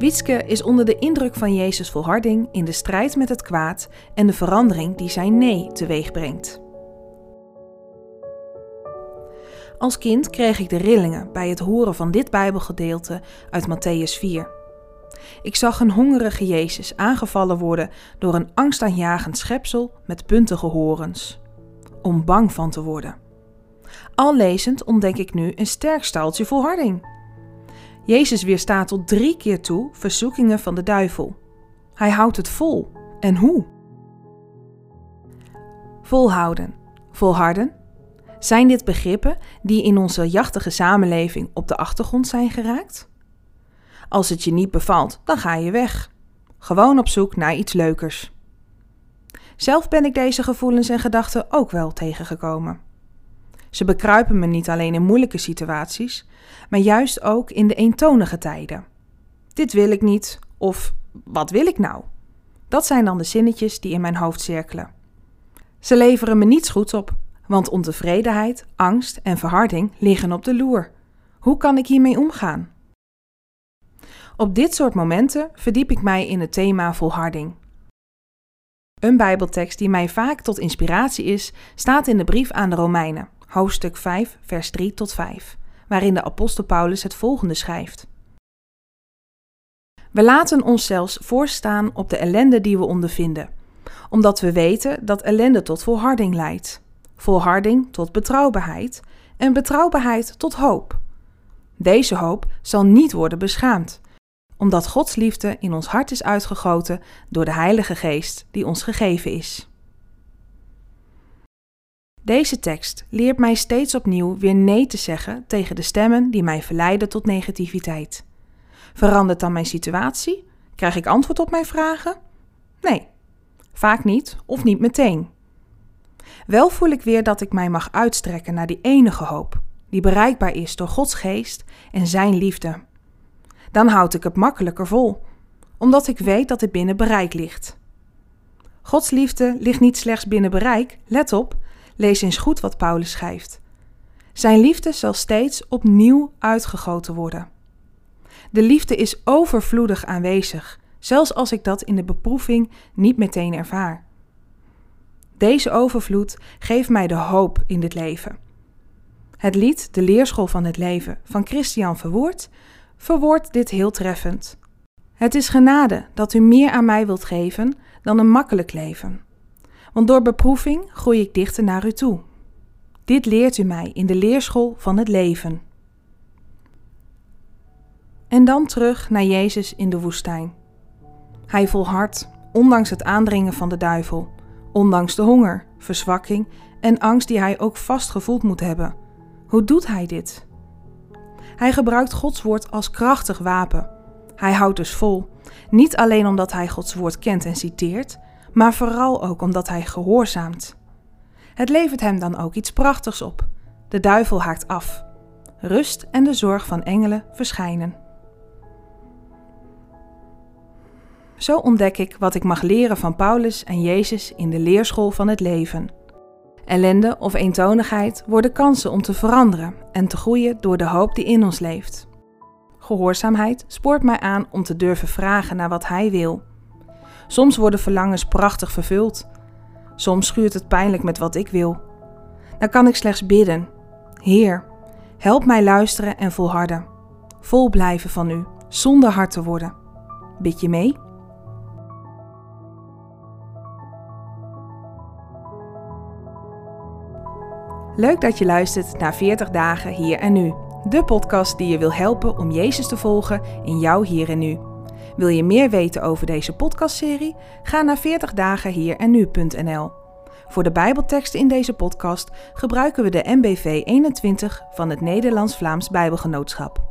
Wietske is onder de indruk van Jezus' volharding in de strijd met het kwaad en de verandering die zijn nee teweeg brengt. Als kind kreeg ik de rillingen bij het horen van dit Bijbelgedeelte uit Matthäus 4. Ik zag een hongerige Jezus aangevallen worden door een angstaanjagend schepsel met puntige horens. Om bang van te worden. Al lezend ontdek ik nu een sterk staaltje volharding. Jezus weerstaat tot drie keer toe verzoekingen van de duivel. Hij houdt het vol. En hoe? Volhouden, volharden. Zijn dit begrippen die in onze jachtige samenleving op de achtergrond zijn geraakt? Als het je niet bevalt, dan ga je weg. Gewoon op zoek naar iets leukers. Zelf ben ik deze gevoelens en gedachten ook wel tegengekomen. Ze bekruipen me niet alleen in moeilijke situaties, maar juist ook in de eentonige tijden. Dit wil ik niet, of wat wil ik nou? Dat zijn dan de zinnetjes die in mijn hoofd cirkelen. Ze leveren me niets goeds op, want ontevredenheid, angst en verharding liggen op de loer. Hoe kan ik hiermee omgaan? Op dit soort momenten verdiep ik mij in het thema volharding. Een Bijbeltekst die mij vaak tot inspiratie is, staat in de brief aan de Romeinen, hoofdstuk 5, vers 3 tot 5, waarin de apostel Paulus het volgende schrijft. We laten ons zelfs voorstaan op de ellende die we ondervinden, omdat we weten dat ellende tot volharding leidt, volharding tot betrouwbaarheid en betrouwbaarheid tot hoop. Deze hoop zal niet worden beschaamd, omdat Gods liefde in ons hart is uitgegoten door de Heilige Geest die ons gegeven is. Deze tekst leert mij steeds opnieuw weer nee te zeggen tegen de stemmen die mij verleiden tot negativiteit. Verandert dan mijn situatie? Krijg ik antwoord op mijn vragen? Nee, vaak niet of niet meteen. Wel voel ik weer dat ik mij mag uitstrekken naar die enige hoop, die bereikbaar is door Gods geest en Zijn liefde dan houd ik het makkelijker vol, omdat ik weet dat het binnen bereik ligt. Gods liefde ligt niet slechts binnen bereik, let op, lees eens goed wat Paulus schrijft. Zijn liefde zal steeds opnieuw uitgegoten worden. De liefde is overvloedig aanwezig, zelfs als ik dat in de beproeving niet meteen ervaar. Deze overvloed geeft mij de hoop in dit leven. Het lied De Leerschool van het Leven van Christian Verwoerd verwoordt dit heel treffend. Het is genade dat u meer aan mij wilt geven dan een makkelijk leven. Want door beproeving groei ik dichter naar u toe. Dit leert u mij in de leerschool van het leven. En dan terug naar Jezus in de woestijn. Hij volhardt, ondanks het aandringen van de duivel, ondanks de honger, verzwakking en angst die hij ook vast gevoeld moet hebben. Hoe doet hij dit? Hij gebruikt Gods woord als krachtig wapen. Hij houdt dus vol, niet alleen omdat hij Gods woord kent en citeert, maar vooral ook omdat hij gehoorzaamt. Het levert hem dan ook iets prachtigs op. De duivel haakt af. Rust en de zorg van engelen verschijnen. Zo ontdek ik wat ik mag leren van Paulus en Jezus in de leerschool van het leven. Ellende of eentonigheid worden kansen om te veranderen en te groeien door de hoop die in ons leeft. Gehoorzaamheid spoort mij aan om te durven vragen naar wat Hij wil. Soms worden verlangens prachtig vervuld. Soms schuurt het pijnlijk met wat ik wil. Dan kan ik slechts bidden: Heer, help mij luisteren en volharden. Vol blijven van U, zonder hard te worden. Bid je mee? Leuk dat je luistert naar 40 dagen hier en nu. De podcast die je wil helpen om Jezus te volgen in jouw hier en nu. Wil je meer weten over deze podcastserie? Ga naar 40 dagen hier en nu.nl. Voor de Bijbelteksten in deze podcast gebruiken we de MBV 21 van het Nederlands-Vlaams Bijbelgenootschap.